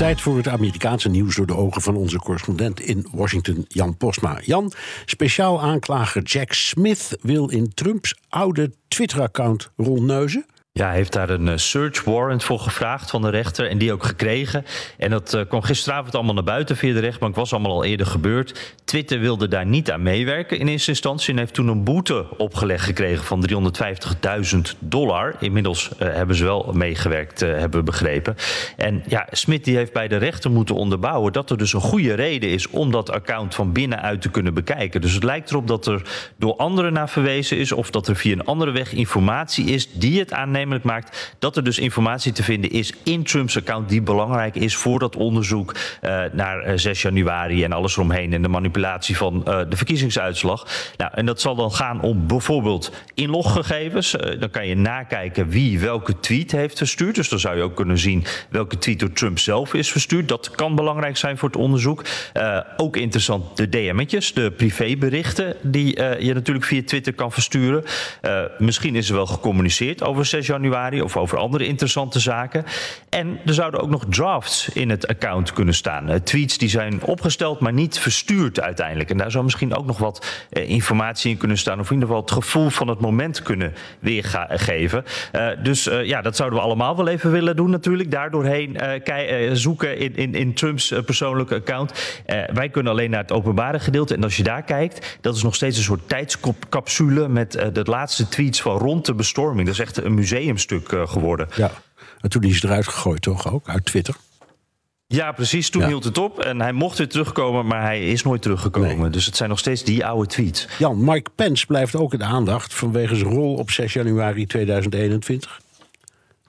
Tijd voor het Amerikaanse nieuws door de ogen van onze correspondent in Washington, Jan Postma. Jan, speciaal aanklager Jack Smith wil in Trumps oude Twitter-account rondneuzen. Ja, heeft daar een eh, search warrant voor gevraagd van de rechter en die ook gekregen. En dat uh, kwam gisteravond allemaal naar buiten via de rechtbank, was allemaal al eerder gebeurd. Twitter wilde daar niet aan meewerken in eerste instantie en heeft toen een boete opgelegd gekregen van 350.000 dollar. Inmiddels uh, hebben ze wel meegewerkt, hebben we begrepen. En ja, Smit die heeft bij de rechter moeten onderbouwen dat er dus een goede reden is om dat account van binnenuit te kunnen bekijken. Dus het lijkt erop dat er door anderen naar verwezen is of dat er via een andere weg informatie is die het aanneemt maakt dat er dus informatie te vinden is in Trumps account die belangrijk is voor dat onderzoek uh, naar uh, 6 januari en alles eromheen en de manipulatie van uh, de verkiezingsuitslag. Nou, en dat zal dan gaan om bijvoorbeeld inloggegevens. dan kan je nakijken wie welke tweet heeft verstuurd. Dus dan zou je ook kunnen zien welke tweet door Trump zelf is verstuurd. Dat kan belangrijk zijn voor het onderzoek. ook interessant de DM'tjes, de privéberichten die je natuurlijk via Twitter kan versturen. misschien is er wel gecommuniceerd over 6 januari of over andere interessante zaken. En er zouden ook nog drafts in het account kunnen staan. Uh, tweets die zijn opgesteld, maar niet verstuurd uiteindelijk. En daar zou misschien ook nog wat uh, informatie in kunnen staan. Of in ieder geval het gevoel van het moment kunnen weergeven. Uh, dus ja, dat zouden we allemaal wel even willen doen natuurlijk. Daardoorheen zoeken in, in, in Trumps persoonlijke account. wij kunnen alleen naar het openbare gedeelte. En als je daar kijkt, dat is nog steeds een soort tijdscapsule met de laatste tweets van rond de bestorming. Dat is echt een museum museumstuk uh, geworden. Ja, en toen is hij eruit gegooid toch ook, uit Twitter? Ja, precies. Toen ja. hield het op. En hij mocht weer terugkomen, maar hij is nooit teruggekomen. Nee. Dus het zijn nog steeds die oude tweets. Jan, Mike Pence blijft ook in de aandacht vanwege zijn rol op 6 januari 2021.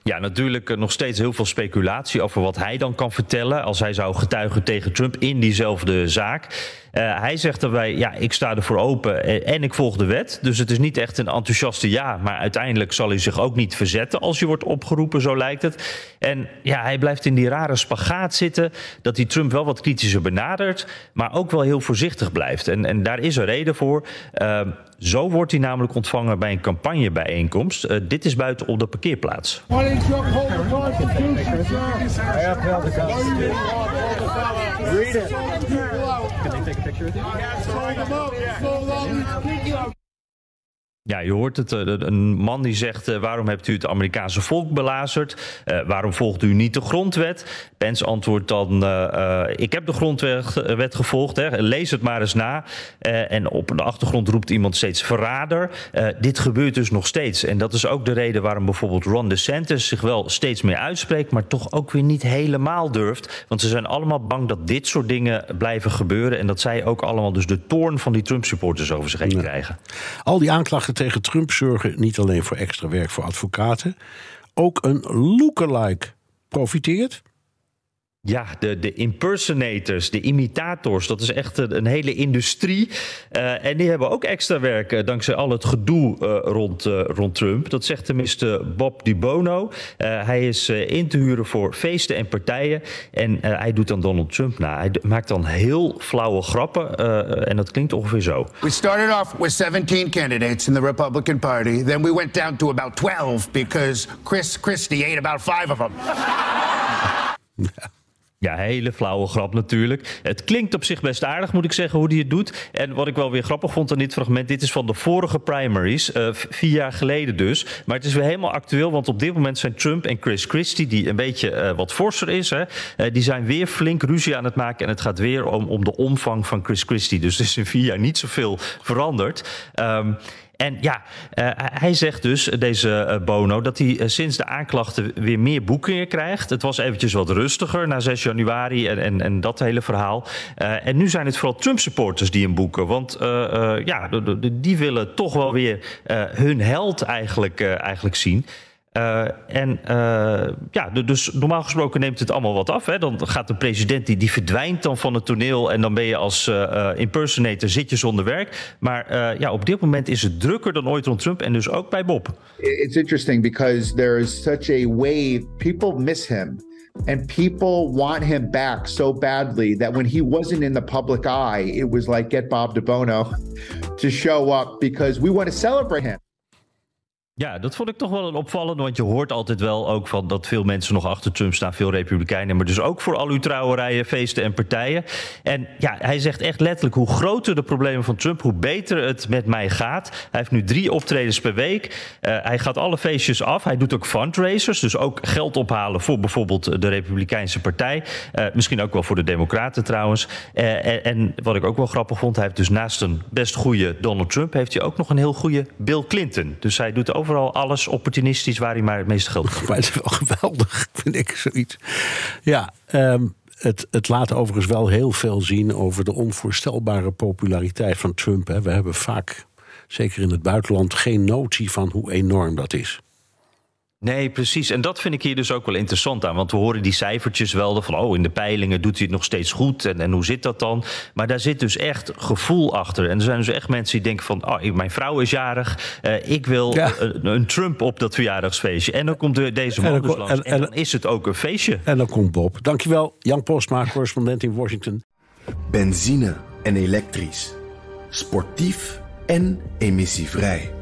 Ja, natuurlijk nog steeds heel veel speculatie over wat hij dan kan vertellen als hij zou getuigen tegen Trump in diezelfde zaak. Uh, hij zegt daarbij, ja, ik sta ervoor open en ik volg de wet. Dus het is niet echt een enthousiaste ja, maar uiteindelijk zal hij zich ook niet verzetten als je wordt opgeroepen, zo lijkt het. En ja, hij blijft in die rare spagaat zitten dat hij Trump wel wat kritischer benadert, maar ook wel heel voorzichtig blijft. En, en daar is een reden voor. Uh, zo wordt hij namelijk ontvangen bij een campagnebijeenkomst. Uh, dit is buiten op de parkeerplaats. Read it. Can they take a picture with you? Ja, je hoort het. Een man die zegt: waarom hebt u het Amerikaanse volk belazerd? Uh, waarom volgt u niet de grondwet? Pence antwoordt dan: uh, ik heb de grondwet gevolgd. Hè. Lees het maar eens na. en op de achtergrond roept iemand steeds verrader. dit gebeurt dus nog steeds. En dat is ook de reden waarom bijvoorbeeld Ron DeSantis zich wel steeds meer uitspreekt, maar toch ook weer niet helemaal durft. Want ze zijn allemaal bang dat dit soort dingen blijven gebeuren. En dat zij ook allemaal dus de toorn van die Trump-supporters over zich heen ja. krijgen. Al die aanklachten tegen Trump zorgen niet alleen voor extra werk voor advocaten, ook een lookalike profiteert. Ja, de, de impersonators, de imitators, dat is echt een, een hele industrie. Uh, en die hebben ook extra werk uh, dankzij al het gedoe uh, rond, rond Trump. Dat zegt tenminste Bob DiBono. hij is in te huren voor feesten en partijen. En hij doet dan Donald Trump na. Hij maakt dan heel flauwe grappen. en dat klinkt ongeveer zo. We started off with 17 candidates in the Republican Party. Then we went down to about 12 because Chris Christie ate about five of them. Ja, hele flauwe grap natuurlijk. Het klinkt op zich best aardig, moet ik zeggen, hoe hij het doet. En wat ik wel weer grappig vond aan dit fragment... dit is van de vorige primaries, uh, vier jaar geleden dus. Maar het is weer helemaal actueel, want op dit moment zijn Trump en Chris Christie... die een beetje uh, wat forser is, hè, uh, die zijn weer flink ruzie aan het maken... en het gaat weer om, om de omvang van Chris Christie. Dus er is in vier jaar niet zoveel veranderd. Um, En ja, uh, hij zegt dus, deze uh, Bono, dat hij uh, sinds de aanklachten weer meer boekingen krijgt. Het was eventjes wat rustiger na 6 januari en, en, en dat hele verhaal. en nu zijn het vooral Trump-supporters die hem boeken. Want ja, die willen toch wel weer hun held eigenlijk, eigenlijk zien. Uh, en uh, ja, dus normaal gesproken neemt het allemaal wat af. Hè? Dan gaat de president die, die verdwijnt dan van het toneel en dan ben je als uh, impersonator zit je zonder werk. Maar ja, op dit moment is het drukker dan ooit rond Trump en dus ook bij Bob. It's interesting because there is such a wave. People miss him. And people want him back so badly that when he wasn't in the public eye, it was like get Bob DeBono to show up because we want to celebrate him. Ja, dat vond ik toch wel een opvallend. Want je hoort altijd wel ook van dat veel mensen nog achter Trump staan. Veel republikeinen. Maar dus ook voor al uw trouwerijen, feesten en partijen. En ja, hij zegt echt letterlijk: hoe groter de problemen van Trump, hoe beter het met mij gaat. Hij heeft nu drie optredens per week. Uh, hij gaat alle feestjes af. Hij doet ook fundraisers. Dus ook geld ophalen voor bijvoorbeeld de Republikeinse Partij. Uh, misschien ook wel voor de Democraten trouwens. Uh, en, wat ik ook wel grappig vond, hij heeft dus naast een best goede Donald Trump, heeft hij ook nog een heel goede Bill Clinton. Dus hij doet overal alles opportunistisch waar hij maar het meeste geld. Maar het is wel geweldig, vind ik zoiets. Ja, um, het, het laat overigens wel heel veel zien over de onvoorstelbare populariteit van Trump. Hè. We hebben vaak, zeker in het buitenland, geen notie van hoe enorm dat is. Nee, precies. En dat vind ik hier dus ook wel interessant aan. Want we horen die cijfertjes wel van, oh, in de peilingen doet hij het nog steeds goed. En, en hoe zit dat dan? Maar daar zit dus echt gevoel achter. En er zijn dus echt mensen die denken van, oh, mijn vrouw is jarig. Uh, ik wil ja. een, een, Trump op dat verjaardagsfeestje. En dan komt de, deze man dus langs. En, en, dan is het ook een feestje. En dan komt Bob. Dankjewel, Jan Postma, correspondent in Washington. Benzine en elektrisch. Sportief en emissievrij.